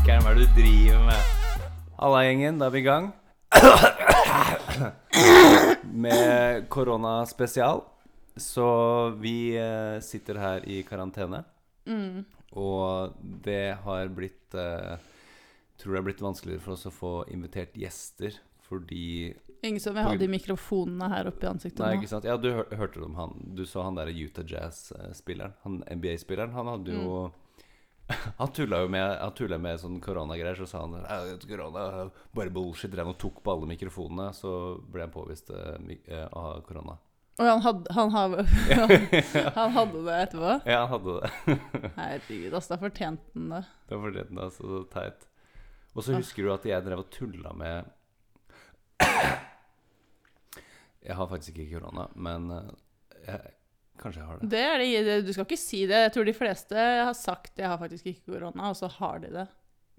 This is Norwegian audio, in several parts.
rakkeren, hva er det du driver med? Halla, gjengen. Da er vi i gang. Med koronaspesial. Så vi eh, sitter her i karantene. Mm. Og det har blitt eh, Tror det har blitt vanskeligere for oss å få invitert gjester fordi Ingen som vil ha de mikrofonene her oppe i ansiktet Nei, nå. ikke sant? Ja, du hør, hørte om han Du så han der Utah Jazz-spilleren. Han NBA-spilleren. Han hadde jo Han tulla jo med Han med sånn koronagreier. Så sa han «Ja, korona bare bullshit. Drev og tok på alle mikrofonene. Så ble han påvist uh, eh, av korona. Og han hadde, han, hadde, han hadde det etterpå? Ja, han hadde det. Herregud, altså. Da fortjente han det. Det var fortjent, altså. Så teit. Og så husker du at jeg drev og tulla med Jeg har faktisk ikke korona, men eh, jeg, kanskje jeg har det. Det er det, du skal ikke si det. Jeg tror de fleste har sagt 'jeg har faktisk ikke korona', og så har de det.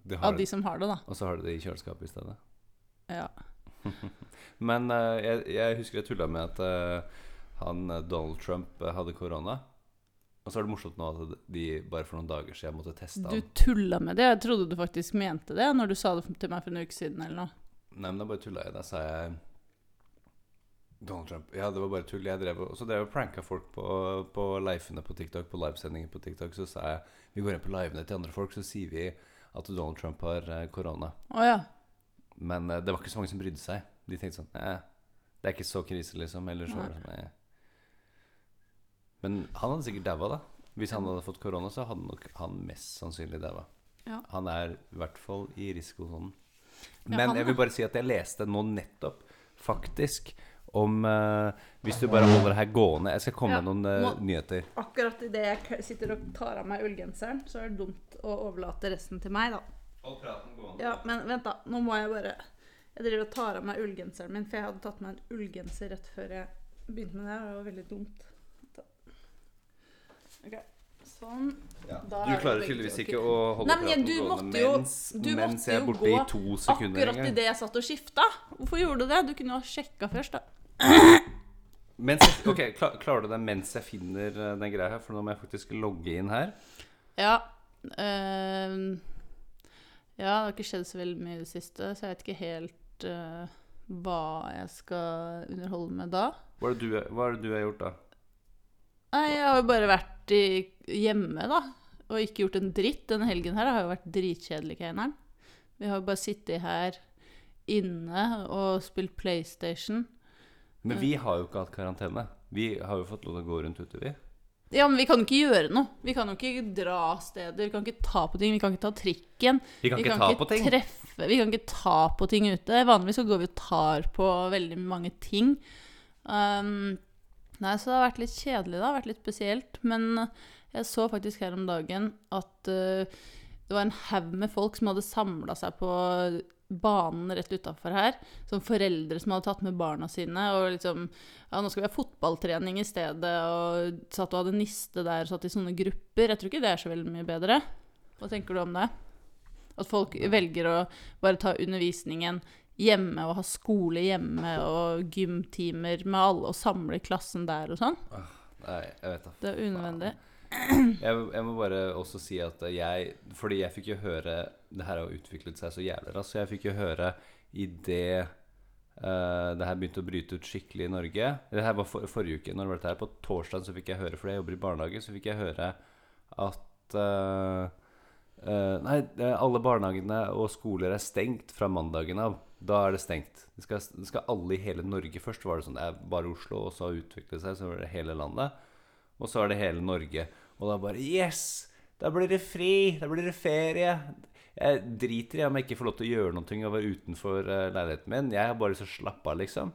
det har Av de som har det, da. Og så har de det i kjøleskapet i stedet. Ja. Men uh, jeg, jeg husker jeg tulla med at uh, han eh, Donald Trump hadde korona. Og så er det morsomt nå at de bare for noen dager siden måtte teste Du han. tulla med det. Jeg trodde du faktisk mente det når du sa det til meg for en uke siden eller noe. Nei, men da bare tulla jeg. Da sa jeg Donald Trump. Ja, det var bare tull. Jeg drev og, så drev og pranka folk på, på livene på TikTok, på livesendinger på TikTok. Så sa jeg vi går inn på livene til andre folk, så sier vi at Donald Trump har eh, korona. Oh, ja. Men uh, det var ikke så mange som brydde seg. De tenkte sånn Nei, det er ikke så krise, liksom. Eller så var det sånn. Men han hadde sikkert daua, da. Hvis han hadde fått korona, så hadde nok han mest sannsynlig daua. Ja. Han er i hvert fall i risikosonen. Ja, Men han jeg vil bare si at jeg leste nå nettopp, faktisk, om uh, Hvis du bare holder det her gående Jeg skal komme Ja, med noen uh, må- nyheter. Akkurat idet jeg sitter og tar av meg ullgenseren, så er det dumt å overlate resten til meg, da. Hold praten gående. Ja, men vent, da. Nå må jeg bare Jeg driver og tar av meg ullgenseren min, for jeg hadde tatt meg en ullgenser rett før jeg begynte med det. og Det var veldig dumt. Da. Ok, Sånn. Ja. Du er klarer tydeligvis ikke å holde Nei, men praten du gående jo- mens, du mens jeg er borte i to sekunder. Akkurat idet jeg satt og skifta. Hvorfor gjorde du det? Du kunne jo ha sjekka først, da. Jeg, ok, klar, Klarer du det mens jeg finner eh, den greia her? For nå må jeg faktisk logge inn her. Ja. Uh, ja, det har ikke skjedd så veldig mye i det siste, så jeg vet ikke helt uh, hva jeg skal underholde med da. Hva er det du, er det du har gjort da? Nei, jeg har jo bare vært i, hjemme, da. Og ikke gjort en dritt. Denne helgen her har jo vært dritkjedelig, Keineren. Vi har jo bare sittet her inne og spilt PlayStation. Men vi har jo ikke hatt karantene. Vi har jo fått lov til å gå rundt ute, vi. Ja, men vi kan jo ikke gjøre noe. Vi kan jo ikke dra steder. Vi kan ikke ta på ting. Vi kan ikke ta trikken. Vi kan ikke ta på ting. treffe Vi kan ikke ta på ting ute. Vanligvis så går vi og tar på veldig mange ting. Um, nei, så det har vært litt kjedelig, da. Vært litt spesielt. Men jeg så faktisk her om dagen at uh, det var en haug med folk som hadde samla seg på banen rett utafor her. Som foreldre som hadde tatt med barna sine. Og liksom Ja, nå skal vi ha fotballtrening i stedet. Og satt og hadde niste der, og satt i sånne grupper. Jeg tror ikke det er så veldig mye bedre. Hva tenker du om det? At folk velger å bare ta undervisningen hjemme og ha skole hjemme og gymtimer med alle og samle klassen der og sånn. Nei, jeg vet da. Det er unødvendig. Jeg, jeg må bare også si at jeg Fordi jeg fikk jo høre Det her har utviklet seg så jævlig raskt. Jeg fikk jo høre idet uh, det her begynte å bryte ut skikkelig i Norge Det her var for, forrige uke. Når det var dette her På torsdag så fikk jeg høre, fordi jeg jobber i barnehage, så fikk jeg høre at uh, uh, Nei, eh, alle barnehagene og skoler er stengt fra mandagen av. Da er det stengt. Det skal, det skal alle i hele Norge først. var det sånn, det er bare Oslo, og så har utviklet seg, så var det hele landet. Og så er det hele Norge. Og da bare Yes! Da blir det fri! Da blir det ferie! Jeg driter i om jeg ikke får lov til å gjøre noe og være utenfor eh, leiligheten min. Jeg har bare lyst til å slappe av, liksom.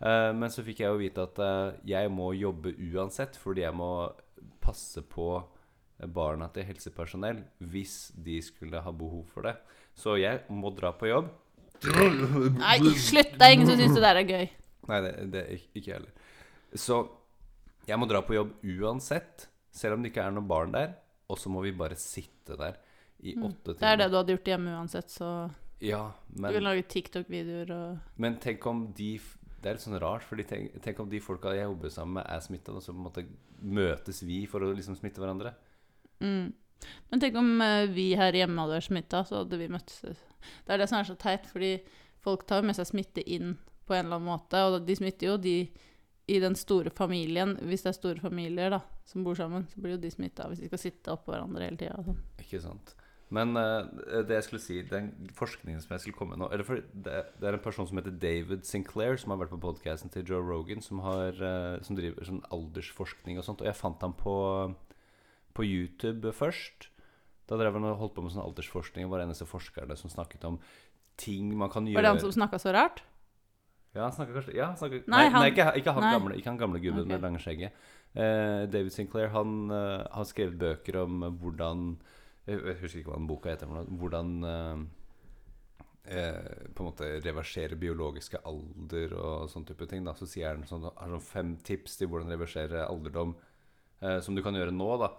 Eh, men så fikk jeg jo vite at eh, jeg må jobbe uansett, fordi jeg må passe på barna til helsepersonell hvis de skulle ha behov for det. Så jeg må dra på jobb. Nei, slutt! Det er ingen som syns det der er gøy. Nei, det, det ikke jeg heller. Så jeg må dra på jobb uansett, selv om det ikke er noen barn der. Og så må vi bare sitte der i åtte Mm. Det er det du hadde gjort hjemme uansett, så Ja, du kan lage TikTok-videoer og men tenk om de Det er litt sånn rart, for tenk, tenk om de folka jeg jobber sammen med, er smitta, og så på en måte møtes vi for å liksom smitte hverandre. mm. Men tenk om eh, vi her hjemme hadde vært smitta, så hadde vi møttes. Det er det som er så teit, fordi folk tar med seg smitte inn på en eller annen måte, og de smitter jo de i den store familien. Hvis det er store familier da, som bor sammen, så blir jo de smitta hvis de skal sitte oppå hverandre hele tida. Sånn. Ikke sant. Men uh, det jeg skulle si, den forskningen som jeg skulle komme med nå eller for det, det er en person som heter David Sinclair, som har vært på podkasten til Joe Rogan, som, har, uh, som driver sånn aldersforskning og sånt. Og jeg fant ham på, på YouTube først. Da drev han og holdt på med sånn aldersforskning og var eneste forskerne som snakket om ting man kan gjøre Var det han som snakka så rart? Ja, han snakker kanskje ja, han snakker, Nei, nei, han- nei, ikke, ikke, han nei. Gamle, ikke han gamle gubben okay. med lange skjegget. Eh, David Sinclair han eh, har skrevet bøker om hvordan Jeg husker ikke hva den boka heter. Hvordan eh, eh, på en måte reversere biologiske alder og sånn type ting. Da. Så sier han sånn, har sånn fem tips til hvordan reversere alderdom eh, som du kan gjøre nå. da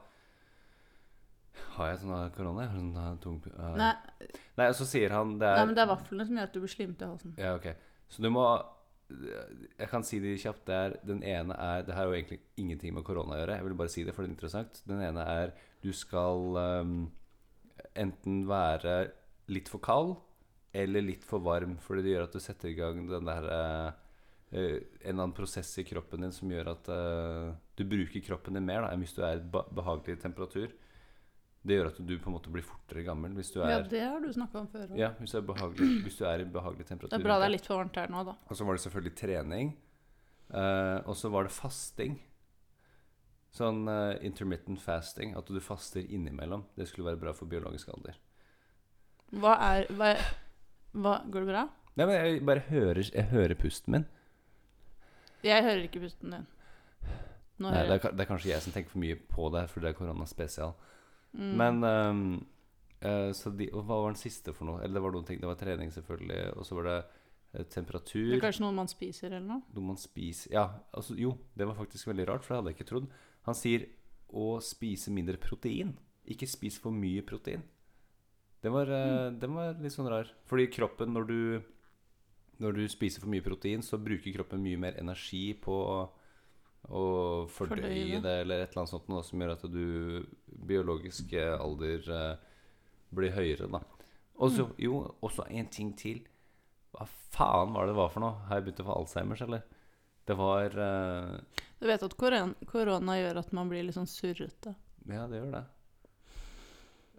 Har jeg sånn korona? Sånn, eh, tung, uh, Nei, Nei, så sier han det nei, er men det er vaflene som gjør at du blir slimete i halsen. ja, ok. Så du må Jeg kan si det kjapt. Det er, den ene er Det har jo egentlig ingenting med korona å gjøre. Jeg vil bare si det, for det er interessant. Den ene er du skal um, enten være litt for kald eller litt for varm. Fordi det gjør at du setter i gang den der uh, En eller annen prosess i kroppen din som gjør at uh, du bruker kroppen din mer da, enn hvis du er i behagelig temperatur. Det gjør at du på en måte blir fortere gammel hvis du Ja, er det har du snakka om før ja, hvis du hvis du er i behagelig temperatur. Det er bra det er litt for varmt her nå, da. Og så var det selvfølgelig trening. Uh, og så var det fasting. Sånn uh, intermittent fasting. At du faster innimellom. Det skulle være bra for biologisk alder. Hva er hva, hva, Går det bra? Nei, men jeg bare hører, jeg hører pusten min. Jeg hører ikke pusten din. Nå Nei, det, er, det er kanskje jeg som tenker for mye på det, for det er koronaspesial. Mm. Men um, uh, så de, Hva var den siste for noe? Eller det var noen ting. Det var trening, selvfølgelig. Og så var det uh, temperatur. Det er kanskje noe man spiser eller noe? Noe man spiser Ja, altså jo, det var faktisk veldig rart, for det hadde jeg ikke trodd. Han sier å spise mindre protein. Ikke spis for mye protein. Det var, mm. den var litt sånn rar. Fordi kroppen, når du Når du spiser for mye protein, så bruker kroppen mye mer energi på å fordøye det. eller et eller annet sånt noe som gjør at du biologisk eh, alder eh, blir høyere, da. Og så, jo, også en ting til. Hva faen var det det var for noe? Har jeg begynt å få Alzheimers, eller? Det var eh, Du vet at koron- korona gjør at man blir litt sånn surrete. Ja, det gjør det.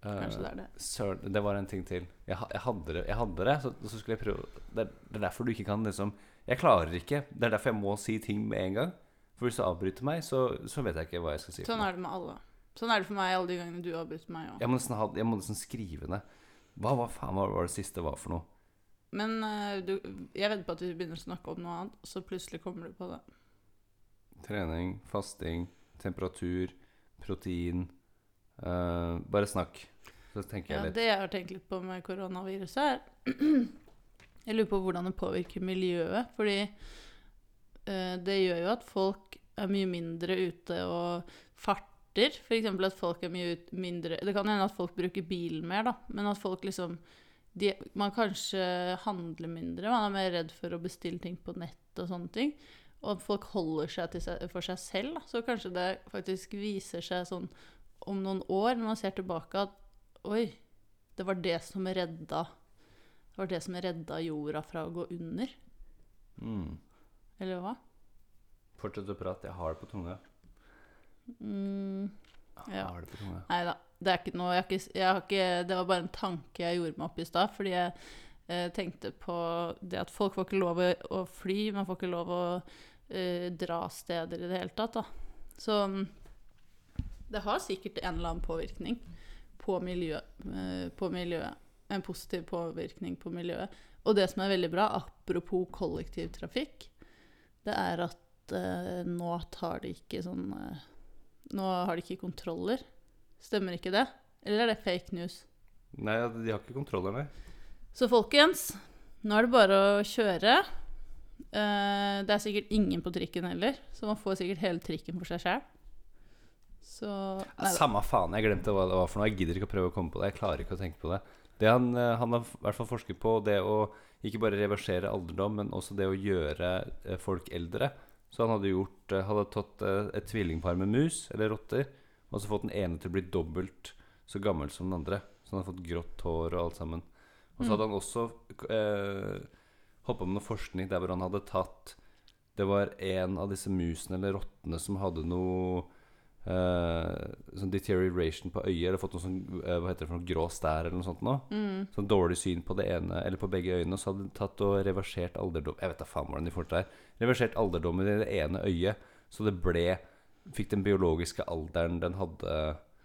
Eh, Kanskje det er det. Søren, det var en ting til. Jeg, jeg, hadde, det, jeg hadde det, så, så skulle jeg prøve det er, det er derfor du ikke kan liksom Jeg klarer ikke. Det er derfor jeg må si ting med en gang. For hvis du avbryter meg, så, så vet jeg ikke hva jeg skal si. Sånn er det med alle. Sånn er det for meg alle de gangene du avbryter meg òg. Jeg må nesten, ha, jeg må nesten skrive ned. Hva, hva faen var, var det siste var for noe? Men eh, du, jeg vedder på at vi begynner å snakke om noe annet, så plutselig kommer du på det. Trening, fasting, temperatur, protein Uh, Bare snakk. Så tenker Ja, jeg litt. det jeg har tenkt litt på med koronaviruset, er Jeg lurer på hvordan det påvirker miljøet. Fordi det gjør jo at folk er mye mindre ute og farter. F.eks. at folk er mye ut, mindre Det kan hende at folk bruker bilen mer, da. Men at folk liksom de, Man kanskje handler mindre. Man er mer redd for å bestille ting på nett og sånne ting. Og at folk holder seg, til seg for seg selv. Da. Så kanskje det faktisk viser seg sånn om noen år, når man ser tilbake, at Oi, det var det som redda Det var det som redda jorda fra å gå under. Mm. Eller hva? Fortsett å prate. Jeg har det på tunga. Mm, Jeg Ja. har det på tunga. nei da. Det er ikke noe jeg har ikke, jeg har ikke, Det var bare en tanke jeg gjorde meg opp i stad. Fordi jeg eh, tenkte på det at folk får ikke lov å- å fly. Man får ikke lov å eh, dra steder i det hele tatt. Da. Så mm, det har sikkert en eller annen påvirkning på, miljøet. eh, på miljøet. En positiv påvirkning på miljøet. Og det som er veldig bra, apropos kollektivtrafikk, det er at eh, nå tar de ikke sånn uh, Nå har de ikke kontroller. Stemmer ikke det? Eller er det fake news? Nei, de har ikke kontroller, nei. Så folkens, nå er det bare å kjøre. Uh, det er sikkert ingen på trikken heller, så man får sikkert hele trikken for seg sjæl. Så nei, samme faen, jeg glemte hva det var for noe. Jeg gidder ikke å prøve å komme på det. Jeg klarer ikke å tenke på det. Det han, han har i hvert fall forsket på, det å ikke bare reversere alderdom, men også det å gjøre folk eldre. Så han hadde gjort eh, Hadde tatt eh, et tvillingpar med mus, eller rotter, og så fått den ene til å bli dobbelt så gammel som den andre. Så han hadde fått grått hår og alt sammen. Og så hadde han også eh, holdt med noe forskning der hvor han hadde tatt Det var en av disse musene eller rottene som hadde noe sånn deterioration på øyet, eller fått noe sånn eh, Hva heter det for noe grå stær eller noe sånt nå. Mm. Sånn dårlig syn på det ene Eller på begge øynene. Så hadde de tatt og reversert alderdom Jeg vet da faen hvordan de får det der. Reversert alderdommen i det ene øyet, så det ble Fikk den biologiske alderen den hadde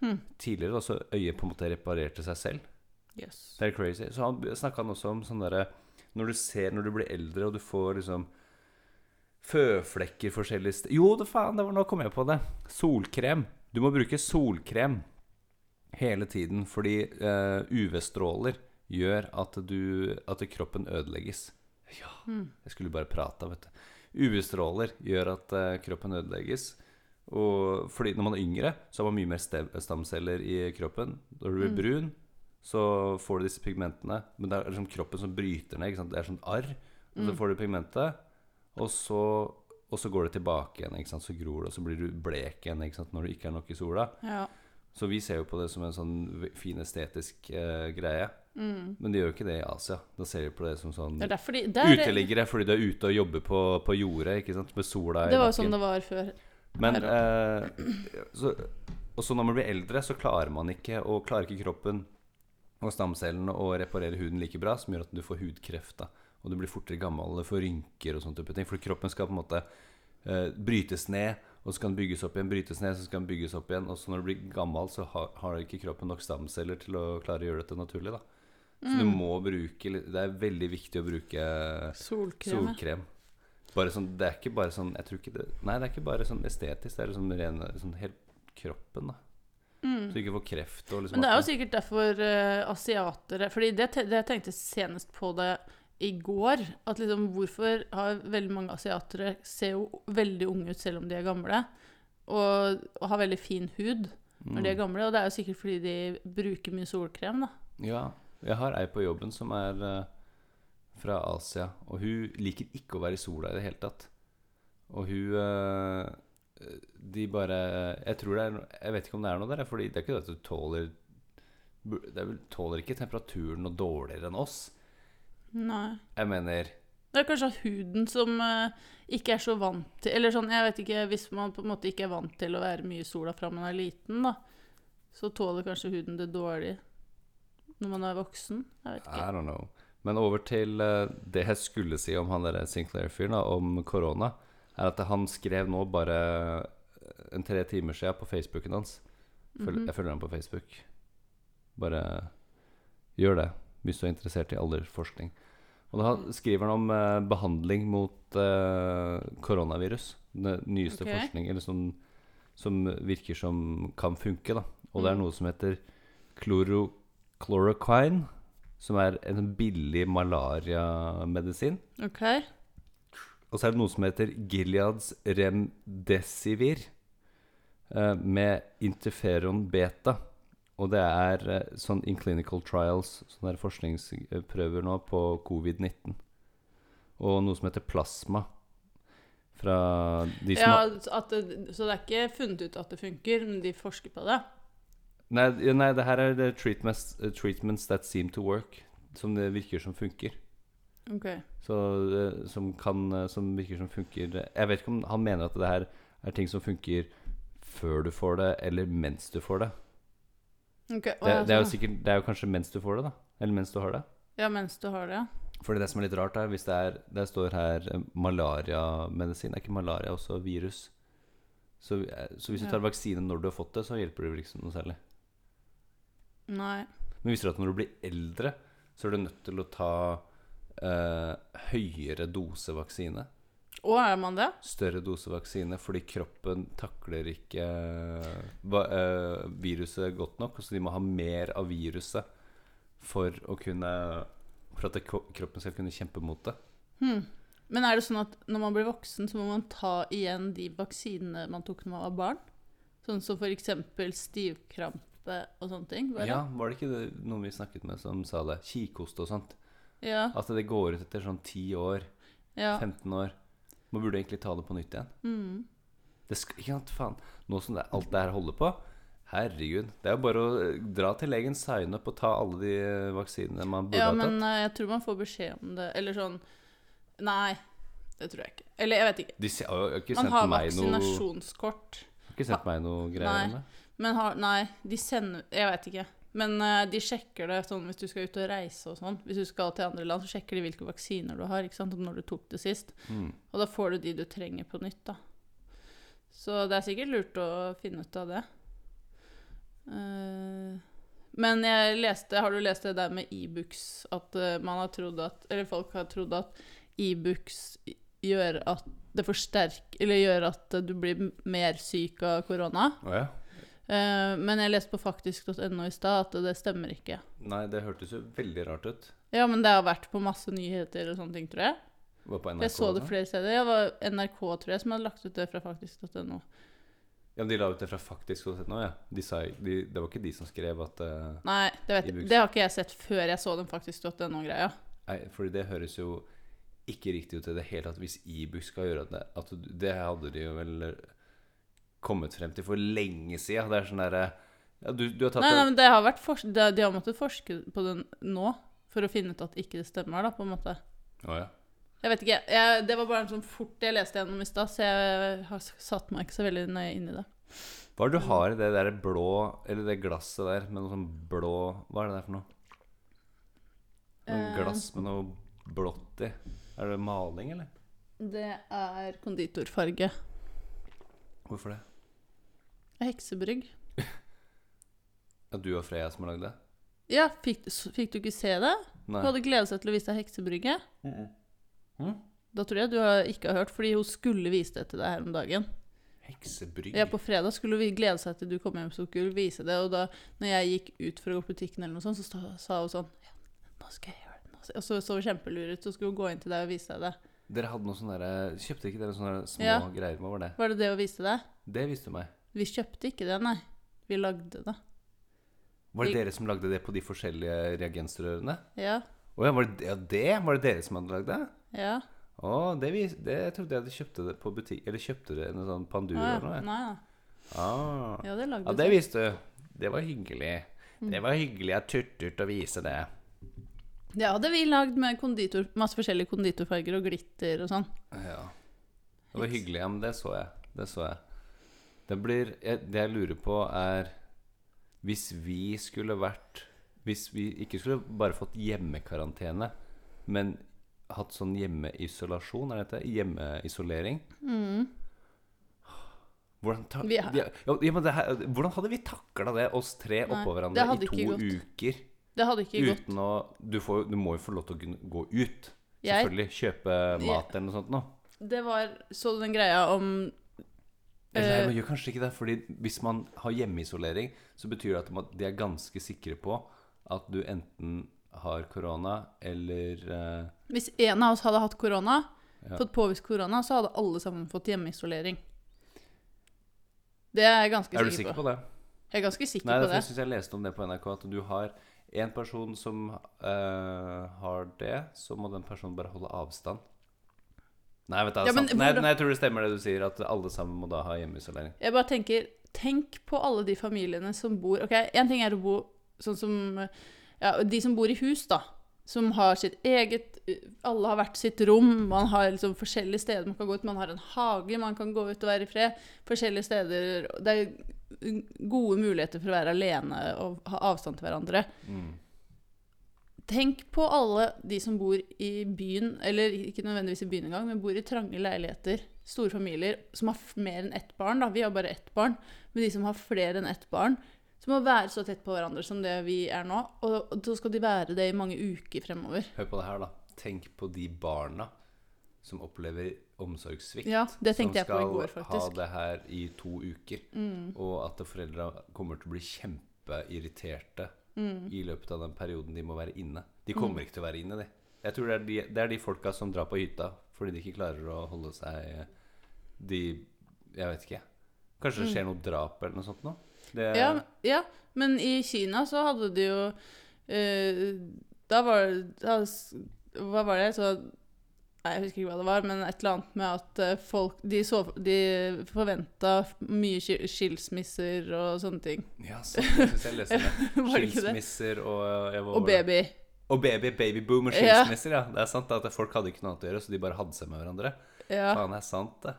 mm. tidligere. Altså øyet på en måte reparerte seg selv. Yes. Det er crazy. Så han snakka han også om sånn derre Når du ser Når du blir eldre, og du får liksom føflekker forskjellige steder Jo, det faen, det var, nå kom jeg på det. Solkrem. Du må bruke solkrem hele tiden fordi eh, UV-stråler gjør at, du, at kroppen ødelegges. Ja, Mm. jeg skulle bare prata, vet du. UV-stråler gjør at eh, kroppen ødelegges. Og fordi når man er yngre, så har man mye mer stamceller i kroppen. Når du blir Mm. brun, så får du disse pigmentene. Men det er liksom kroppen som bryter ned. Det er sånn arr. Og så Mm. får du pigmentet, og så, og så går det tilbake igjen. Ikke sant? Så gror det, og så blir du blek igjen ikke sant? når det ikke er nok i sola. Ja. Så vi ser jo på det som en sånn fin estetisk eh, greie. Mm. Men de gjør jo ikke det i Asia. Da ser de på det som sånn Det de er, uteliggere fordi du er ute og jobber på, på jordet ikke sant? med sola i Det var jo bakken. sånn det var før. Men eh, så, Og så når man blir eldre, så klarer man ikke Og klarer ikke kroppen og stamcellene å reparere huden like bra, som gjør at du får hudkreft. da Og du blir fortere gammel, det får rynker og sånne type ting. For kroppen skal på en måte eh, brytes ned, og så kan den bygges opp igjen. Brytes ned, så skal den bygges opp igjen. Og så når du blir gammel, så har, har ikke kroppen nok stamceller til å klare å gjøre dette naturlig. da Så du Mm. må bruke Det er veldig viktig å bruke Solkrem. Solkrem. Sånn, det er ikke bare sånn jeg tror ikke det, Nei, det er ikke bare sånn estetisk. Det er liksom ren sånn helt kroppen, da. Mm. Så du ikke får kreft og liksom Men det er jo sikkert derfor uh, asiatere Fordi det, det jeg tenkte senest på det i går. At liksom hvorfor har veldig mange asiatere ser jo veldig unge ut selv om de er gamle. Og, og har veldig fin hud når de er Mm. gamle. Og det er jo sikkert fordi de bruker mye solkrem, da. Ja. Jeg har ei på jobben som er uh, fra Asia, og hun liker ikke å være i sola i det hele tatt. Og hun uh, De bare Jeg tror det er Jeg vet ikke om det er noe der, Fordi det er ikke det at du tåler det er vel, tåler ikke temperaturen noe dårligere enn oss. Nei. Jeg mener Det er kanskje huden som eh, ikke er så vant til Eller sånn, jeg vet ikke Hvis man på en måte ikke er vant til å være mye i sola fra man er liten, da, så tåler kanskje huden det dårlig når man er voksen. Jeg vet I ikke. don't know. Men over til eh, det jeg skulle si om han der Sinclair-fyren, da, om korona, er at han skrev nå bare eh, en tre timer siden på Facebooken hans. Følg, Mhm. Jeg følger ham på Facebook. Bare gjør det hvis du er interessert i aldersforskning. Og da skriver han om eh, behandling mot eh, koronavirus. Den nyeste okay. forskning eller sånn, som virker som kan funke. Da. Og det er Mm. noe som heter kloro, chloroquine, som er en billig malariamedisin. Okay. Og så er det noe som heter Gileads remdesivir eh, med interferon beta. Og det er eh, sånn in clinical trials, sånne forskningsprøver nå på covid-19. Og noe som heter plasma. Fra de som Ja, at det, så det er ikke funnet ut at det funker, men de forsker på det? nei, nei, det her er treatments, eh, treatments that seem to work. Som det virker som funker. OK. Så, eh, som, kan, som virker som funker Jeg vet ikke om han mener at det her er ting som funker før du får det, eller mens du får det. Ok, Det, det, er jo sånn. sikkert, det er jo kanskje mens du får det, da. Eller mens du har det. Ja, mens du har det, ja. Fordi det som er litt rart, er hvis det er Det står her eh, malariamedisin. Er ikke malaria også virus? Så, eh, så hvis du Ja. tar vaksine når du har fått det, så hjelper det vel ikke noe særlig. Nei. Men visste du at når du blir eldre, så er du nødt til å ta eh, høyere dose vaksine? Å, er man det? større dose vaksine fordi kroppen takler ikke eh, viruset godt nok. Så de må ha mer av viruset for kunne For at kroppen skal kunne kjempe mot det. Hmm. Men er det sånn at når man blir voksen, så må man ta igjen de vaksinene man tok når man var barn? Sånn som eksempel stivkrampe og sånne ting? Bare? Ja, Var det ikke det, noen vi snakket med som sa det? Kikhoste og sånt. Ja. At det går ut etter sånn 10 år, ja. 15 år. Man burde egentlig ta det på nytt igjen. Mm. Det skal, ikke sant, faen Nå som det, alt det her holder på Herregud. Det er jo bare å eh, dra til legen, signe opp og ta alle de eh, vaksinene man burde Ja, ha tatt. Ja, men jeg tror man får beskjed om det. Eller sånn Nei, det tror jeg ikke. Eller jeg vet ikke. De har jo ikke Man sendt har meg noe, vaksinasjonskort. har ikke sendt meg noe greier Nei. om det. Men har Nei, de sender Jeg vet ikke. Men uh, de sjekker det sånn hvis du skal ut og reise og sånn. Hvis du skal til andre land, så sjekker de hvilke vaksiner du har, ikke sant, og når du tok det sist. Mm. Og da får du de du trenger på nytt, da. Så det er sikkert lurt å finne ut av det. Uh, men jeg leste Har du lest det der med e-books? At eh, man har trodd at Eller folk har trodd at e-books gjør at det forsterker Eller gjør at du blir mer syk av korona. Oh, ja? Eh, men jeg leste på faktisk.no i stad at det stemmer ikke. Nei, det hørtes jo veldig rart ut. Ja, men det har vært på masse nyheter og sånne ting, tror jeg. Var på NRK Jeg så det også? flere steder. Det var NRK, tror jeg, som hadde lagt ut det fra faktisk.no. Ja, men De la ut det fra faktisk og sett nå, ja. De sa, de, det var ikke de som skrev at uh, Nei, det, vet, det har ikke jeg sett før jeg så den faktisk.no-greia. Nei, fordi det høres jo ikke riktig ut i det hele tatt hvis Ibux skal gjøre det. At det hadde de jo vel kommet frem til for lenge siden. Det er sånn derre ja, du, du har tatt Nei, nei, men det har vært fors de, de har måttet forske på den nå for å finne ut at ikke det stemmer, da, på en måte. Oh, ja. Jeg vet ikke. Jeg, det var bare en sånn fort jeg leste gjennom i stad, så jeg har satt meg ikke så veldig nøye inn i det. Hva er det du har i det der blå Eller det glasset der med noe sånn blå Hva er det der for noe? Noe Eh. glass med noe blått i. Er det maling, eller? Det er konditorfarge. Hvorfor det? Heksebrygg. At du og Freya som har lagd det? Ja, fikk, fikk du ikke se det? Nei. Hun hadde gledet seg til å vise deg heksebrygget. Mhm. Da tror jeg du har ikke har hørt, fordi hun skulle vise det til deg her om dagen. Heksebrygg? Ja, på fredag skulle hun glede seg til du kom hjem, så skulle vise det. Og da når jeg gikk ut for å gå på butikken, eller noe sånt, så sta- sa hun sånn ja, 'Nå skal jeg gjøre det.' Nå skal jeg. Og så så hun kjempelur ut, så skulle hun gå inn til deg og vise deg det. Dere hadde noe sånn derre Kjøpte ikke dere sånne små Ja. greier? Hva var det? Var det det hun viste deg? Det viste du meg. Vi kjøpte ikke det, nei. Vi lagde det. Var det Vi- dere som lagde det på de forskjellige reagensrørene? Ja. Å ja, var det, ja, det? Var det dere som hadde lagd det? Ja. Å, det, det jeg trodde jeg hadde kjøpte det på butikk Eller kjøpte det en sånn pandur ja. eller noe. Nei, ja. Ah. Ja, det lagde Ja, det visste du. Det var hyggelig. Mm. Det var hyggelig av Turturt å vise det. Det hadde vi lagd med konditor, masse forskjellige konditorfarger og glitter og sånn. Ja. Det var hyggelig. Ja, men det så jeg. Det så jeg. Det blir jeg- Det jeg lurer på, er Hvis vi skulle vært Hvis vi ikke skulle bare fått hjemmekarantene, men hatt sånn hjemmeisolasjon, er det dette? Hjemmeisolering. Hvordan, ta, Mm. Vi har- ja, ja, det her, hvordan hadde vi takla det, oss tre oppå hverandre i to gått. uker? Det hadde ikke gått. Å du, får, du må jo få lov til å gå ut. Selvfølgelig. Kjøpe mat eller noe sånt noe. Det var Så du den greia om Eller nei, men man gjør kanskje ikke det. Fordi hvis man har hjemmeisolering, så betyr det at de er ganske sikre på at du enten har korona eller eh, Hvis en av oss hadde hatt korona, Ja. fått påvist korona, så hadde alle sammen fått hjemmeisolering. Det er jeg ganske Er du sikker sikker på. på det? Jeg er ganske sikker Nei, på det. Jeg syns jeg leste om det på NRK, at du har en person som eh, har det, så må den personen bare holde avstand. Nei, vet du, Ja, men sant. nei, nei, jeg tror det stemmer det du sier, at alle sammen må da ha hjemmeisolering. Jeg bare tenker Tenk på alle de familiene som bor Ok, én ting er å bo sånn som Ja, de som bor i hus, da. Som har sitt eget Alle har hvert sitt rom. Man har liksom forskjellige steder man kan gå ut. Man har en hage, man kan gå ut og være i fred. Forskjellige steder Det er gode muligheter for å være alene og ha avstand til hverandre. Mm. Tenk på alle de som bor i byen, eller ikke nødvendigvis i byen engang, men bor i trange leiligheter, store familier, som har mer enn ett barn. da, Vi har bare ett barn. Men de som har flere enn ett barn, som må være så tett på hverandre som det vi er nå. Og, så skal de være det i mange uker fremover. Hør på det her, da. Tenk på de barna som opplever omsorgssvikt. Ja, det tenkte jeg på i Som skal ha. Mm. det her i to uker. Og at foreldra kommer til å bli kjempeirriterte Mm. i løpet av den perioden de må være inne. De kommer ikke til å være inne, de. Jeg tror det er de, det er de folka som drar på hytta fordi de ikke klarer å holde seg De Jeg vet ikke. Kanskje det skjer noe drap eller noe sånt noe? Det, Mm. Ja, ja, men i Kina så hadde de jo eh, Da var det Hva var det? Så Nei, jeg husker ikke hva det var, men et eller annet med at eh, folk De, så, de forventa mye skilsmisser og sånne ting. Ja, sånn syns jeg leste det. Skilsmisser og Og baby. Og baby, babyboom og skilsmisser, ja. Det er sant at folk hadde ikke noe annet å gjøre, så de bare hadde seg med hverandre. Ja. Faen, det er sant, det.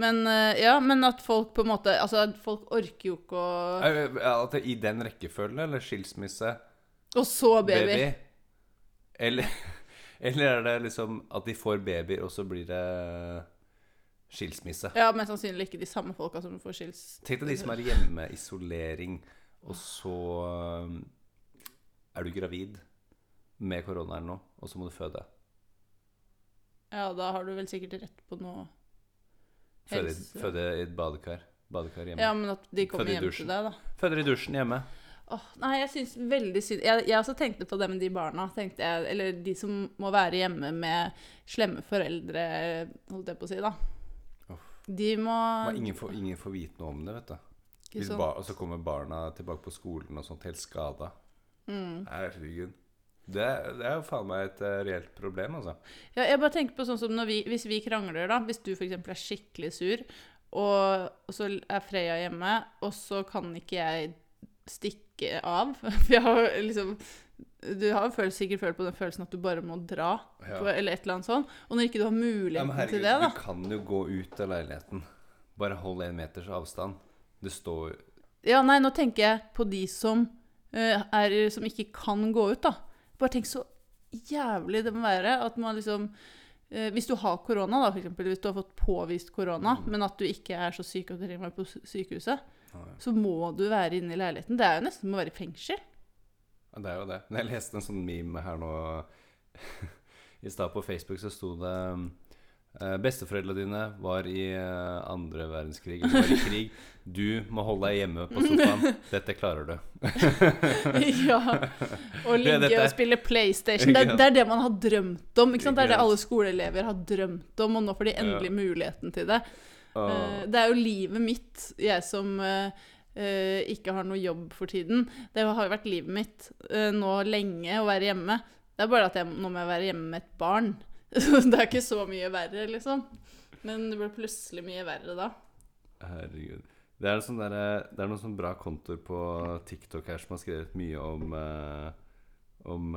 Men, eh, ja, men at folk på en måte Altså, folk orker jo ikke å ja, At det I den rekkefølgen, eller skilsmisse, Og så baby. baby, Eller, eller er det liksom at de får babyer, og så blir det skilsmisse? Ja, mest sannsynlig ikke de samme folka som får skils... Tenk deg de som er i hjemmeisolering, og så er du gravid med korona eller noe, og så må du føde. Ja, da har du vel sikkert rett på noe helse- føde i et badekar. Badekar hjemme. Ja, men at de kommer hjem til deg, da. Føder i dusjen hjemme. Åh, nei, jeg syns veldig synd jeg, jeg også tenkte på det med de barna. Jeg, eller de som må være hjemme med slemme foreldre, holdt jeg på å si, da. Oh. De må ingen får, ingen får vite noe om det, vet du. Hvis ba, og så kommer barna tilbake på skolen og sånt helt skada. mm. Herregud. Det, det er jo faen meg et eh, reelt problem, altså. Ja, jeg bare tenker på sånn som vi, Hvis vi krangler, da. Hvis du f.eks. er skikkelig sur, og, og så er Freya hjemme, og så kan ikke jeg stikke av For jeg har liksom Du har følt, sikkert følt på den følelsen at du bare må dra, Ja. på, eller et eller annet sånt. Og når ikke du har muligheten ja, herregud, til det, da du kan jo gå ut av leiligheten. Bare hold en meters avstand. Det står Ja, nei, nå tenker jeg på de som, uh, er, som ikke kan gå ut, da. Bare tenk så jævlig det må være at man liksom eh, Hvis du har korona, da, for eksempel, hvis du har fått påvist korona, men at du ikke er så syk at du trenger å være på sykehuset. Så må du være inne i leiligheten. Det er jo nesten som å være i fengsel. Ja, det er jo det. Jeg leste en sånn meme her nå I stad på Facebook så sto det eh, Besteforeldrene dine var i eh, andre verdenskrig, eller var i krig. Du må holde deg hjemme på sofaen. Dette klarer du. ja. Og ligge og spille PlayStation. Det er, det er det man har drømt om. Det er det alle skoleelever har drømt om, og nå får de endelig muligheten til det. Eh, det er jo livet mitt, jeg som eh, ikke har noe jobb for tiden. Det har jo vært livet mitt uh, nå lenge å være hjemme. Det er bare at jeg, nå må jeg være hjemme med et barn. Det er ikke så mye verre, liksom. Men det ble plutselig mye verre da. herregud. Det er, sånn der, det er noen sånn bra kontoer på TikTok her som har skrevet mye om uh, om,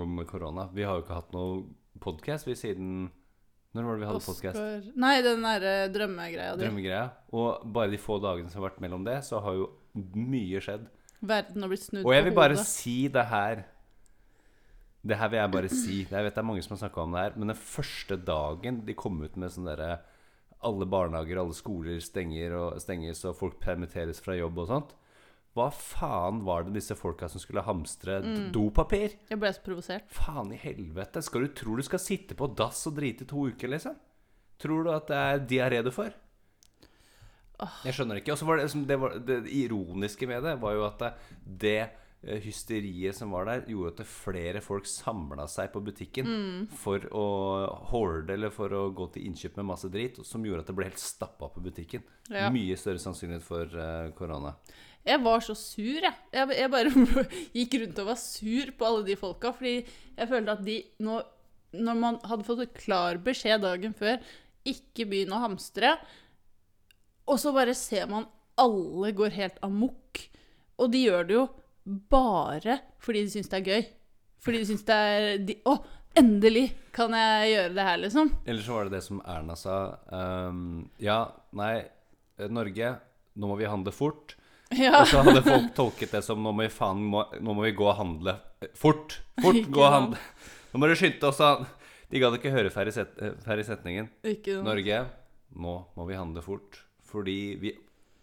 om korona. Vi har jo ikke hatt noe podkast siden Når var det vi hadde podkast? Nei, den derre drømmegreia di. Drømmegreia. Og bare de få dagene som har vært mellom det, så har jo mye skjedd. Verden har blitt snudd Og jeg vil bare si det her Det her vil jeg bare si. Jeg vet det er mange som har snakka om det her, men den første dagen de kom ut med sånn derre Alle barnehager, alle skoler stenger og stenges, og folk permitteres fra jobb og sånt. Hva faen var det disse folka som skulle hamstre Mm. dopapir? Jeg ble så provosert. Faen i helvete. Skal du tro du skal sitte på dass og drite i to uker, liksom? Tror du at det er diaré du får? Jeg skjønner ikke. Og så var det, det, var, det ironiske med det, var jo at det, eh, hysteriet som var der, gjorde at flere folk samla seg på butikken for å horde eller for å gå til innkjøp med masse drit, som gjorde at det ble helt stappa på butikken. Ja. Mye større sannsynlighet for korona. korona. Jeg var så sur, jeg. Jeg, jeg bare gikk rundt og var sur på alle de folka. Fordi jeg følte at de nå Når man hadde fått klar beskjed dagen før ikke begynn å hamstre, og så bare ser man alle går helt amok. Og de gjør det jo bare fordi de syns det er gøy. Fordi de syns det er de, Å, endelig kan jeg gjøre det her, liksom. Eller så var det det som Erna sa. Um, ja, nei, Norge, nå må vi handle fort. Ja. Og så hadde folk tolket det som nå må vi faen må, Nå må vi gå og handle eh, fort. Fort, Ikke gå og handle. Nå må du skynde oss. De gadd ikke høre ferdig, set, eh, setningen. Ikke noe. Norge, nå må vi handle fort. Fordi vi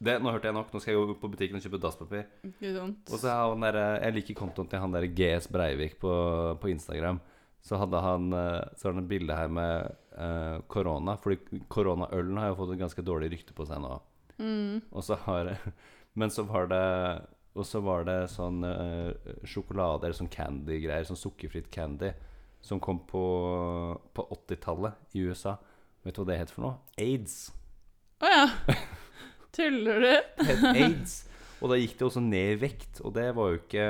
det, Nå hørte jeg nok. Nå skal jeg gå på butikken og kjøpe dasspapir. Ikke sant. Og så har han der, Jeg liker kontoen til han der GS Breivik på, på Instagram. Så hadde han eh, Så har han et bilde her med korona. korona. Fordi koronaølen har jo fått et ganske dårlig rykte på seg nå. Mm. Og så har Men så var det Og så var det sånn uh, sjokolade eller sånn candy-greier, sånn sukkerfritt candy, som kom på, på 80-tallet i USA. Vet du hva det het for noe? Aids. Å ja. Tuller du? Det het aids. Og da gikk det også ned i vekt, og det var jo ikke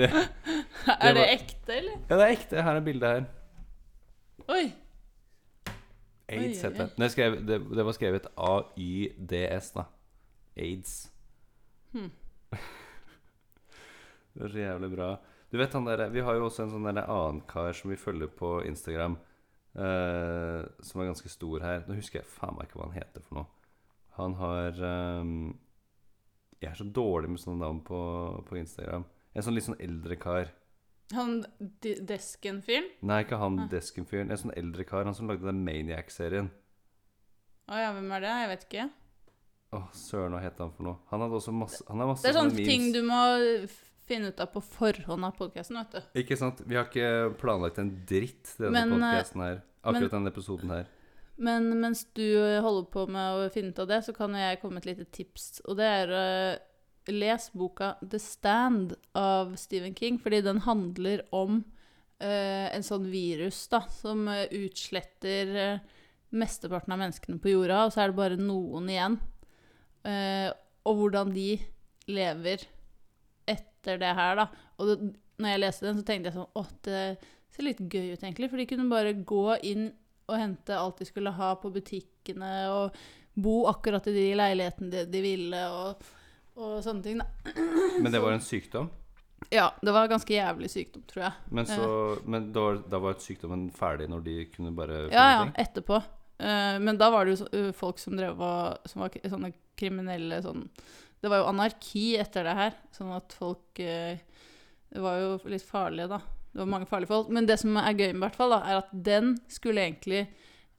det, det, Er det var- ekte, eller? Ja, det er ekte. Her er bildet her. Oi! AIDS heter er det. Det var skrevet A-Y-D-S, da. Aids. Hmm. det er så jævlig bra. Du vet han der, Vi har jo også en sånn der annen kar som vi følger på Instagram, eh, som er ganske stor her. Nå husker jeg faen meg ikke hva han heter for noe. Han har eh, Jeg er så dårlig med sånne navn på, på Instagram. En sånn litt sånn eldre kar. Han D- Desken-fyren? Nei, ikke han Ah. Desken-fyren. En sånn eldre kar. Han som lagde den Maniac-serien. Å ja, hvem er det? Jeg vet ikke. Åh, søren, hva het han for noe? Han hadde også masse Han har masse Det er sånne ting du må finne ut av på forhånd av podkasten, vet du. Ikke sant? Vi har ikke planlagt en dritt denne Men, eh, podcasten her. Akkurat denne episoden her. Men mens du holder på med å finne ut av det, så kan jeg komme med et lite tips. Og det er uh, Les boka 'The Stand' av Stephen King, fordi den handler om uh, en sånn virus da, som eh, utsletter eh, mesteparten av menneskene på jorda, og så er det bare noen igjen. Eh, og hvordan de lever etter det her, da. Og det, når jeg leste den, så tenkte jeg sånn Å, det ser litt gøy ut, egentlig. For de kunne bare gå inn og hente alt de skulle ha på butikkene, og bo akkurat i de leilighetene de, de ville, og, og sånne ting, da. Men det var en sykdom? Ja, det var en ganske jævlig sykdom, tror jeg. Men, så, men da, da var sykdommen ferdig når de kunne bare Ja, ja, ting? etterpå. Eh, men da var det jo uh, folk som drev og Som var sånne kriminelle sånn Det var jo anarki etter det her, sånn at folk eh, Det var jo litt farlige, da. Det var mange farlige folk. Men det som er gøy med, hvert fall, da, er at den skulle egentlig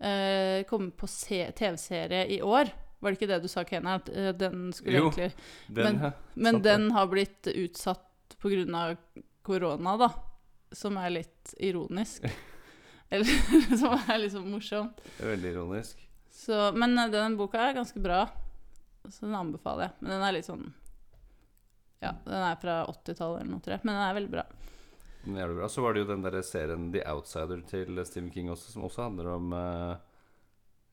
eh, komme på TV-serie i år. Var det ikke det du sa, Kena? At eh, den skulle Jo, egentlig Den, men- Men den har blitt utsatt pga. korona, da. Som er litt ironisk. Eller som er liksom morsomt. Det er veldig ironisk. Så, men eh, den boka er ganske bra, så den anbefaler jeg. Men den er litt sånn Ja, den er fra 80-tallet eller noe, tror jeg. Men den er veldig bra. Den er bra. Så var det jo den der serien The Outsider til Stephen King også, som også handler om uh,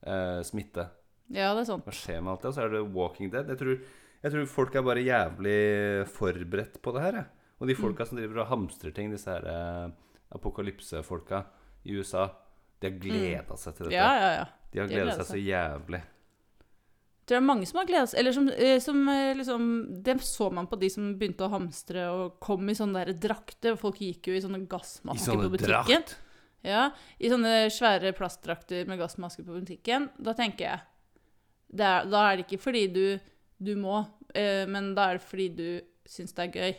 uh, smitte. Ja, det er sånn. Hva skjer med alt det? Og så er det Walking Dead. Jeg tror, jeg tror folk er bare jævlig forberedt på det her. Jeg. Og de folka som driver og hamstrer ting, disse her uh, apokalypsefolka i USA, de har gleda seg til dette. Ja, ja, ja. De har gleda seg så jævlig. Jeg tror det er mange som har gledet seg Eller som, eh, som eh, liksom Det så man på de som begynte å hamstre og kom i sånne der drakter. Folk gikk jo i sånne gassmasker på butikken. drakt. Ja, I sånne svære plastdrakter med gassmasker på butikken. Da tenker jeg er, Da er det ikke fordi du, du må, eh, men da er det fordi du syns det er gøy.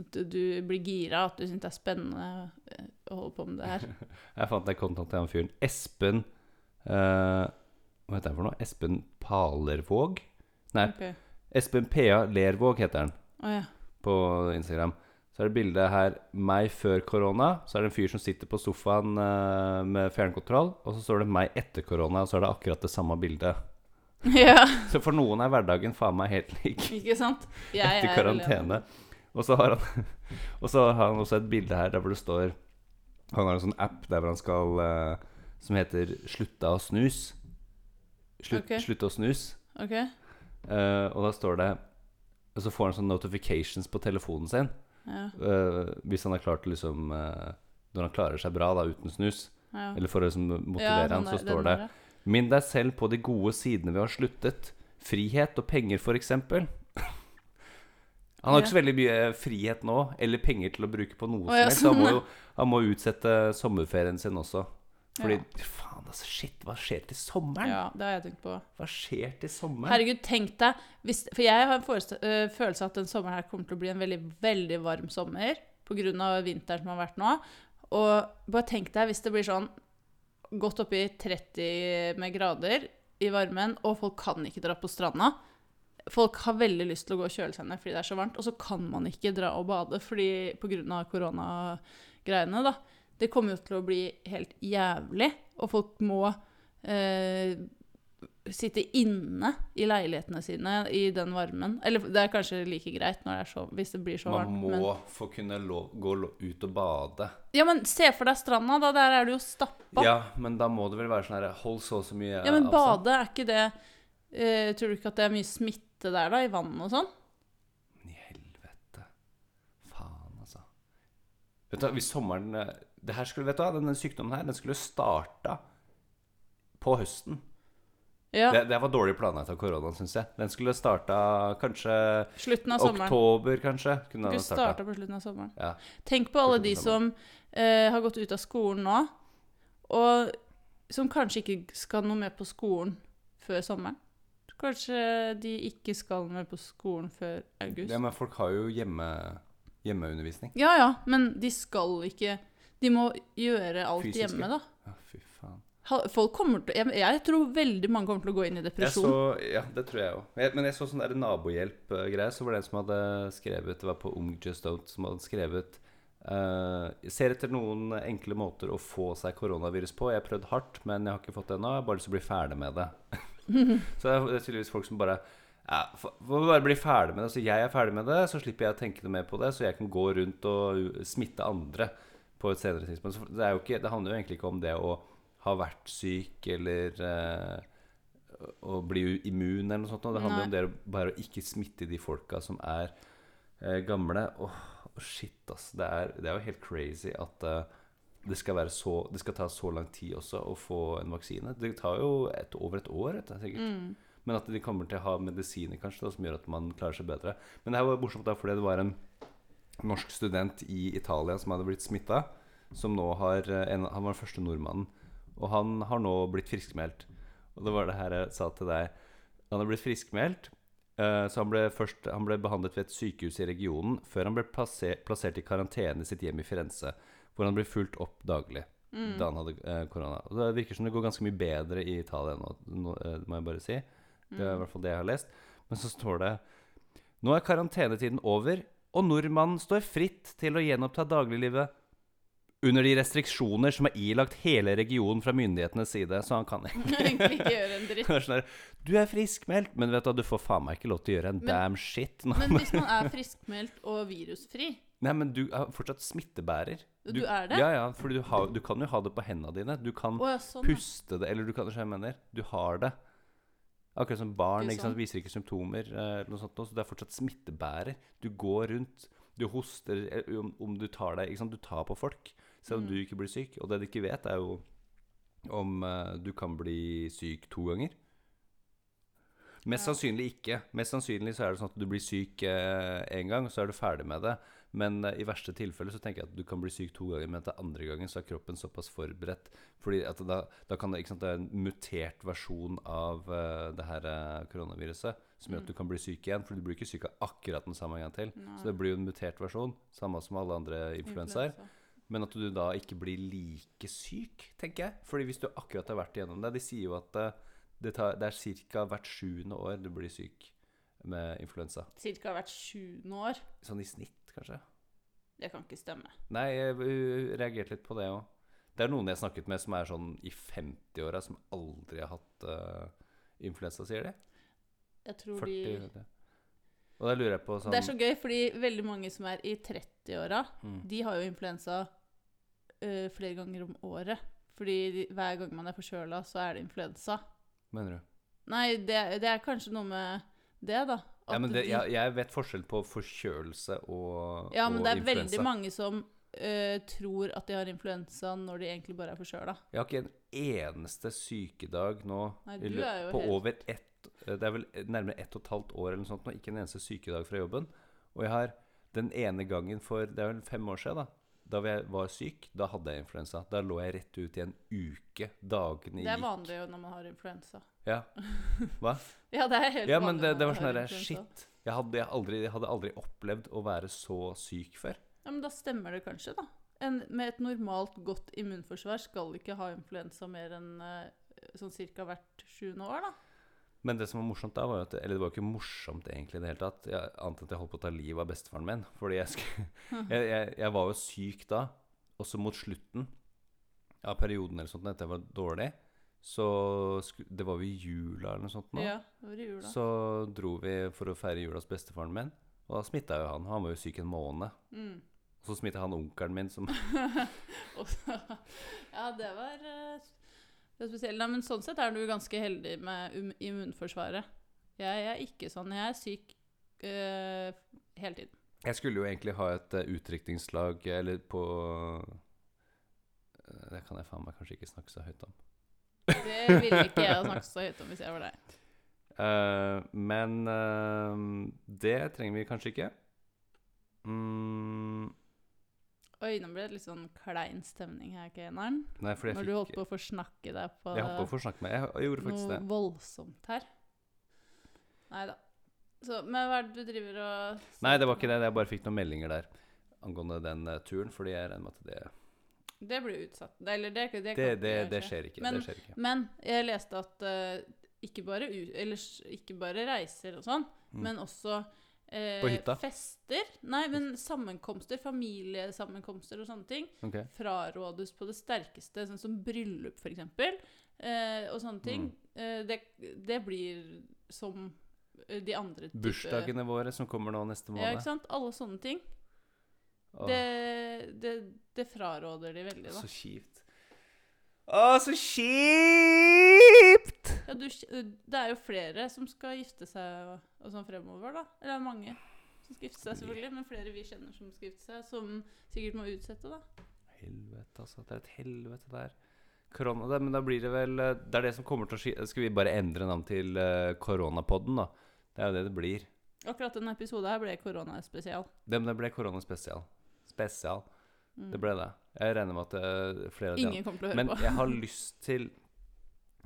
At du, du blir gira, at du syns det er spennende eh, å holde på med det her. Jeg fant en kontant til han fyren. Espen eh, Hva heter han for noe? Espen Palervåg? Nei, Okay. Espen P.A. Lervåg heter han oh, ja. på Instagram. Så er det bildet her meg før korona. Så er det en fyr som sitter på sofaen eh, med fjernkontroll. Og så står det meg etter korona, og så er det akkurat det samme bildet. ja. Så for noen er hverdagen faen meg helt lik Ikke sant? Jeg etter er karantene. Og så har han Og så har han også et bilde her der hvor det står Han har en sånn app der hvor han skal eh, Som heter 'Slutta å snus'. Slutt, Ok. Slutt å snus. Ok. Eh, og da står det Og så får han sånn notifications på telefonen sin. Ja. eh, hvis han har klart liksom eh, Når han klarer seg bra da uten snus, ja. eller for å liksom motivere Ja, han, så der- står den det der, ja. Minn deg selv på de gode sidene ved å ha sluttet. Frihet og penger, f.eks. Han har ikke så veldig mye frihet nå, eller penger til å bruke på noe oh, som helst. Han må jo han må utsette sommerferien sin også. Fordi Ja. faen, altså, shit, hva skjer til sommeren? Ja, det har jeg tenkt på. Hva skjer til sommeren? Herregud, tenk deg hvis, For jeg har en følelse av at den sommeren her kommer til å bli en veldig, veldig varm sommer pga. vinteren som har vært nå. Og bare tenk deg hvis det blir sånn godt oppi 30 med grader i varmen, og folk kan ikke dra på stranda. Folk har veldig lyst til å gå og kjøle seg ned fordi det er så varmt, og så kan man ikke dra og bade fordi pga. koronagreiene, da. Det kommer jo til å bli helt jævlig, og folk må eh, sitte inne i leilighetene sine i den varmen. Eller det er kanskje like greit det så, hvis det blir så Man varmt. må Men, få kunne lov, gå ut og bade. ja, men se for deg stranda, da. Der er du jo stappa. Ja, men da må det vel være sånn her Hold så og så mye Ja, men bade, er ikke det eh, Tror du ikke at det er mye smitte der, da? I vann og sånn? Men i helvete. Faen, altså. Vet du, Hvis sommeren eh, Det her skulle, vet du Denne sykdommen her, den skulle starta på høsten. Ja, Det, det var dårlig planlagt av koronaen, syns jeg. Den skulle starta kanskje slutten av sommeren. oktober, kanskje. Kunne den starta. starta på slutten av sommeren. Ja. Tenk på alle de som eh, har gått ut av skolen nå, og som kanskje ikke skal noe mer på skolen før sommeren. Kanskje de ikke skal med mer på skolen før august. ja, men folk har jo hjemme, hjemmeundervisning. Ja ja, men de skal ikke De må gjøre alt Fysiske. hjemme, da. Ja, fy faen. Folk kommer til, jeg, jeg tror veldig mange kommer til å gå inn i depresjon. så, ja, det tror jeg òg. Men jeg så sånn nabohjelp-greie. Så var det en som hadde skrevet Det var på Ung Just Out som hadde skrevet Uh, Ser etter noen enkle måter å få seg koronavirus på. Jeg har prøvd hardt, men jeg har ikke fått det ennå. Jeg har bare lyst til å bli ferdig med det. så det er- tydeligvis folk som bare ja, få få bare bli ferdig med det. Så jeg er ferdig med det, så slipper jeg å tenke noe mer på det. Så jeg kan gå rundt og smitte andre på et senere tidspunkt. Så det, ikke, det handler jo egentlig ikke om det å ha vært syk eller eh, å bli immun eller noe sånt. Det handler Nei. om det å bare ikke smitte de folka som er eh, gamle. Åh, shit, ass. Det er, det er jo helt crazy at eh, det, skal så, det skal ta så lang tid også å få en vaksine. Det tar jo et, over et år, etter, sikkert. Mm. Men at de kommer til å ha medisiner kanskje da, som gjør at man klarer seg bedre. Men det her var morsomt da, fordi det var en norsk student i Italia som hadde blitt smitta. Som nå har eh, en, Han var den første nordmannen. Og han har nå blitt friskmeldt. Og det var det her jeg sa til deg. Han har blitt friskmeldt. eh, Så han ble, først, han ble behandlet ved et sykehus i regionen før han ble plassert, plassert i karantene i sitt hjem i Firenze. Hvor han ble fulgt opp daglig Mm. da han hadde eh, korona. Og det virker som det går ganske mye bedre i Italia nå, nå eh, må jeg bare si. Det er i hvert fall det jeg har lest. Men så står det Nå er karantenetiden over, og nordmannen står fritt til å gjenoppta dagliglivet under de restriksjoner som er ilagt hele regionen fra myndighetenes side. Så han kan Egentlig ikke gjøre en dritt. Sånn Du er friskmeldt, men vet du, du får faen meg ikke lov til å gjøre en Men- damn shit. Nå. Men hvis man er friskmeldt og virusfri Nei, men du er fortsatt smittebærer. Du er det? Ja, ja, for du, har, du kan jo ha det på hendene dine. Du kan oh, ja, sånn. puste det, eller du kan, du jeg mener, du har det. Akkurat som barn, Ikke sant, viser ikke symptomer, eh, eller noe sånt, så det er fortsatt smittebærer. Du går rundt, du hoster, eh, om, om du tar deg, ikke sant, du tar på folk, selv om Mm. du ikke blir syk. Og det de ikke vet er jo om eh, du kan bli syk to ganger. Mest Ja. sannsynlig ikke. Mest sannsynlig så er det sånn at du blir syk én gang, og så er du ferdig med det. Men eh, i verste tilfelle så tenker jeg at du kan bli syk to ganger, men etter andre gangen så er kroppen såpass forberedt. Fordi at da, da kan det, ikke sant, det er en mutert versjon av eh, det her eh, koronaviruset som gjør at Mm. du kan bli syk igjen. For du blir ikke syk av akkurat den samme gang til. Nei. Så det blir jo en mutert versjon, samme som alle andre influensaer. Men at du da ikke blir like syk, tenker jeg. Fordi hvis du akkurat har vært igjennom det De sier jo at det, tar, det er ca. hvert sjuende år du blir syk med influensa. Cirka hvert sjuende år. Sånn i snitt, kanskje. Det kan ikke stemme. Nei, uh, reagerte litt på det òg. Det er noen jeg har snakket med som er sånn i 50-åra, som aldri har hatt uh, influensa, sier de. Jeg tror 40 de. Og da lurer jeg på sånn Det er så gøy, fordi veldig mange som er i 30-åra, mm. de har jo influensa uh, flere ganger om året. Fordi de, hver gang man er forkjøla, så er det influensa. Mener du? Nei, det, det er kanskje noe med det, da. Ja, men det, jeg, jeg vet forskjell på forkjølelse og, ja, men og det er influensa. veldig mange som uh, tror at de har influensa når de egentlig bare er forkjøla. Jeg har ikke en eneste sykedag nå Nei, på helt- over ett Det er vel nærmere ett og et halvt år eller noe sånt nå. Ikke en eneste sykedag fra jobben. Og jeg har den ene gangen for Det er vel fem år siden, da. Da jeg var syk, da hadde jeg influensa. Da lå jeg rett ut i en uke. Dagene gikk. Det er vanlig jo når man har influensa. Ja. Hva? Ja, det er helt Ja, men vanlig det, når det man var sånn influensa. Shit. Jeg hadde, jeg, aldri, jeg hadde aldri opplevd å være så syk før. Ja, men da stemmer det kanskje, da. En med et normalt godt immunforsvar skal ikke ha influensa mer enn eh, sånn cirka hvert sjuende år, da. Men det som var morsomt da, var jo at Eller det var jo ikke morsomt egentlig i det hele tatt. Jeg, annet enn at jeg holdt på å ta livet av bestefaren min. Fordi jeg, skulle, jeg, jeg, jeg var jo syk da. Også mot slutten av perioden eller sånt, etter jeg var dårlig, så Det var jo i jula eller noe sånt nå. Ja, det var i jula. Så dro vi for å feire jula hos bestefaren min. Og da smitta jo han. Han var jo syk en måned. Mm. Og så smitta han onkelen min som ja, det var eh, det er spesielt. Nei, men sånn sett er du ganske heldig med immunforsvaret. Jeg er ikke sånn. Jeg er syk øh, hele tiden. Jeg skulle jo egentlig ha et uh, utdrikningslag eller på det kan jeg faen meg kanskje ikke snakke så høyt om. Det ville ikke jeg ha snakket så høyt om hvis jeg var deg. Uh, men uh, det trenger vi kanskje ikke. Mm, Oi, nå ble det litt sånn klein stemning her, Keinaren. Når fikk du holdt på å forsnakke deg på Jeg holdt på å forsnakke meg. Jeg, jeg gjorde faktisk noe det. voldsomt her. Nei da. Så, men hva er det du driver og Nei, det var ikke det. Jeg bare fikk noen meldinger der angående den uh, turen, fordi jeg regner med at det Det blir utsatt. Det, eller det, det, Det, det, det skjer ikke. Men- det skjer ikke. Men jeg leste at uh, ikke, bare eller, ikke bare reiser og sånn, Mm. men også eh, På hytta? fester. Nei, men sammenkomster, familiesammenkomster og sånne ting. Okay. frarådes på det sterkeste, sånn som bryllup f.eks. Eh, og sånne ting. Mm. Eh, det, det blir som eh, de andre type- Bursdagene våre som kommer nå neste måned. Ja, ikke sant? Alle sånne ting. Oh. Det, det, det fraråder de veldig, da. Så kjipt. Å, så kjipt! Ja, du, det er jo flere som skal gifte seg og, sånn fremover, da. Eller det er mange som skal gifte seg, selvfølgelig. Men flere vi kjenner som skal gifte seg, som sikkert må utsette, da. Helvete, altså. Det er et helvete der. Korona, det, men da blir det vel eh, Det er det som kommer til å skje. Skal vi bare endre navn til uh, Koronapodden, da? Det er jo det det blir. Akkurat denne episoden her ble koronaspesial. Det, men det ble koronaspesial. Spesial. Mm. Det ble det. Jeg regner med at uh, flere av Ingen kommer til å høre Men på. jeg har lyst til,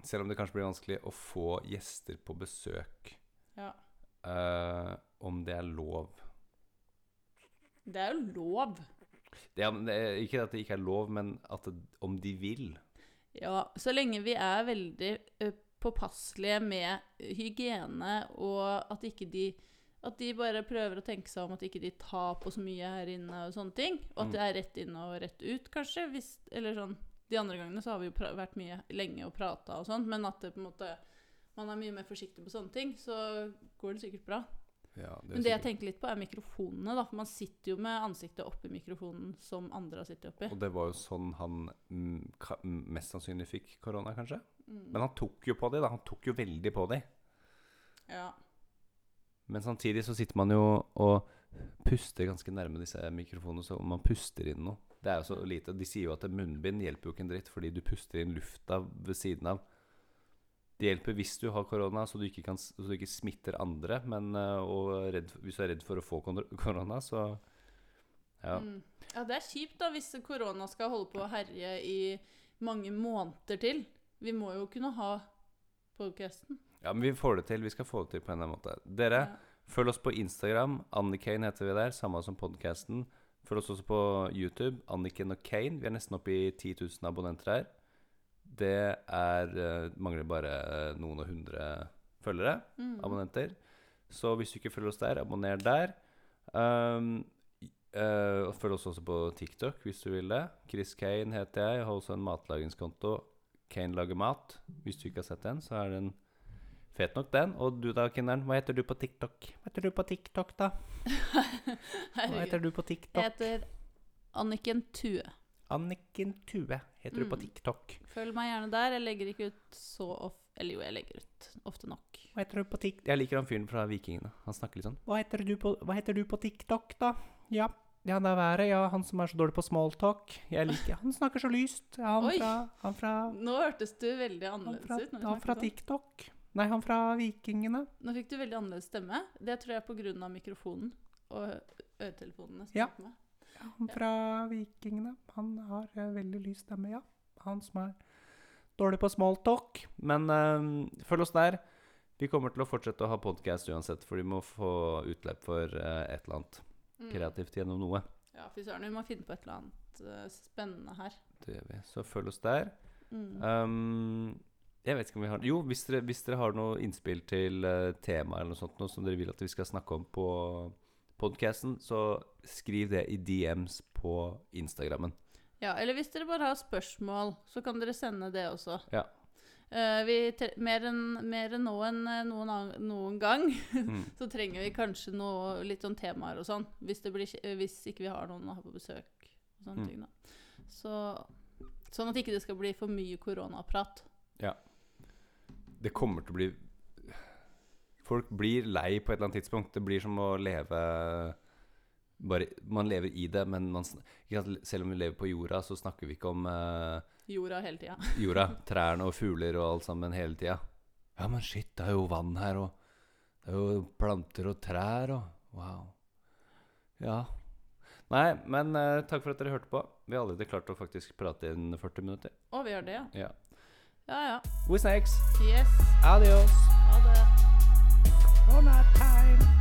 selv om det kanskje blir vanskelig, å få gjester på besøk. Ja. Eh, om det er lov. Det er jo lov. Det er, det er, ikke at det ikke er lov, men at det, om de vil. Ja, så lenge vi er veldig ø, påpasselige med hygiene, og at ikke de at de bare prøver å tenke seg om at ikke de tar på så mye her inne og sånne ting. Og at Mm. det er rett inn og rett ut, kanskje. Hvis, eller sånn De andre gangene så har vi jo vært mye lenge og prata og sånn, men at det på en måte man er mye mer forsiktig på sånne ting, så går det sikkert bra. Ja, det Men det jeg tenker litt på, er mikrofonene. da, For man sitter jo med ansiktet oppi mikrofonen som andre har sittet oppi. Og det var jo sånn han mest sannsynlig fikk korona, kanskje. Mm. Men han tok jo på de, da. Han tok jo veldig på de. Ja. Men samtidig så sitter man jo og puster ganske nærme disse mikrofonene, så man puster inn noe. Det er jo så lite. De sier jo at munnbind hjelper jo ikke en dritt, fordi du puster inn lufta ved siden av. Det hjelper hvis du har korona, så du ikke, kan, så du ikke smitter andre. Men og redd, hvis du er redd for å få korona, så ja. Mm. ja, det er kjipt da hvis korona skal holde på å herje i mange måneder til. Vi må jo kunne ha podcasten. ja. Men vi får det til. Vi skal få det til på en eller annen måte. Dere, Ja. følg oss på Instagram. Annikane heter vi der, samme som podkasten. Følg oss også på YouTube. Anniken og Kane. Vi er nesten oppe i 10 000 abonnenter her. Det er eh, mangler bare eh, noen og hundre følgere. Mm. Abonnenter. Så hvis du ikke følger oss der, abonner der. Um, eh, følg oss også på TikTok hvis du vil det. Chris Kane heter jeg. Jeg har også en matlagingskonto. Kane lager mat. Hvis du ikke har sett den, så er den fet nok, den. Og du da, Kinneren, hva heter du på TikTok? Hva heter du på TikTok, da? Hva heter du på TikTok? Jeg heter Anniken Tue. Anniken Tue heter du på Mm. TikTok. Følg meg gjerne der. Jeg legger ikke ut så ofte Eller jo, jeg legger ut ofte nok. Hva heter du på TikTok? Jeg liker han fyren fra Vikingene. Han snakker litt sånn. Hva heter du på, hva heter du på TikTok, da? Ja. Ja, det er været. Ja, han som er så dårlig på smalltalk. Jeg liker Han snakker så lyst. Ja, han Oi. fra, han fra, Nå hørtes du veldig han annerledes fra, ut. han fra sånn. TikTok. Nei, han fra Vikingene. Nå fikk du veldig annerledes stemme. Det tror jeg er pga. mikrofonen og øretelefonene. Ja. meg. Ja, han fra Vikingene. Han har eh, veldig lys stemme, ja. Han som er dårlig på smalltalk. Men uh, følg oss der. Vi kommer til å fortsette å ha podkast uansett, for vi må få utløp for uh, et eller annet Mm. kreativt gjennom noe. Ja, fy søren. Vi må finne på et eller annet spennende her. Det gjør vi. Så følg oss der. Mm. Um, jeg vet ikke om vi har Jo, hvis dere, hvis dere har noe innspill til uh, tema eller noe sånt noe som dere vil at vi skal snakke om på podcasten, så skriv det i DMs på Instagrammen. Ja, eller hvis dere bare har spørsmål, så kan dere sende det også. Ja. Uh, vi mer enn mer enn nå enn eh, noen, noen gang, Mm. så trenger vi kanskje noe, litt sånn temaer og sånn. Hvis, det blir, hvis ikke vi har noen å ha på besøk. Og sånne Mm. ting da. Så, sånn at ikke det skal bli for mye koronaprat. Det kommer til å bli Folk blir lei på et eller annet tidspunkt. Det blir som å leve bare, Man lever i det, men man, selv om vi lever på jorda, så snakker vi ikke om uh, Jorda hele tida. jorda. Trærne og fugler og alt sammen hele tida. Ja, men shit, det er jo vann her, og det er jo planter og trær og Wow. Ja. Nei, men uh, takk for at dere hørte på. Vi har allerede klart å faktisk prate inn 40 minutter. Å, vi gjør det, ja. Ja. Ja ja. We snakes. Yes. Adios. Ha det. Corona time.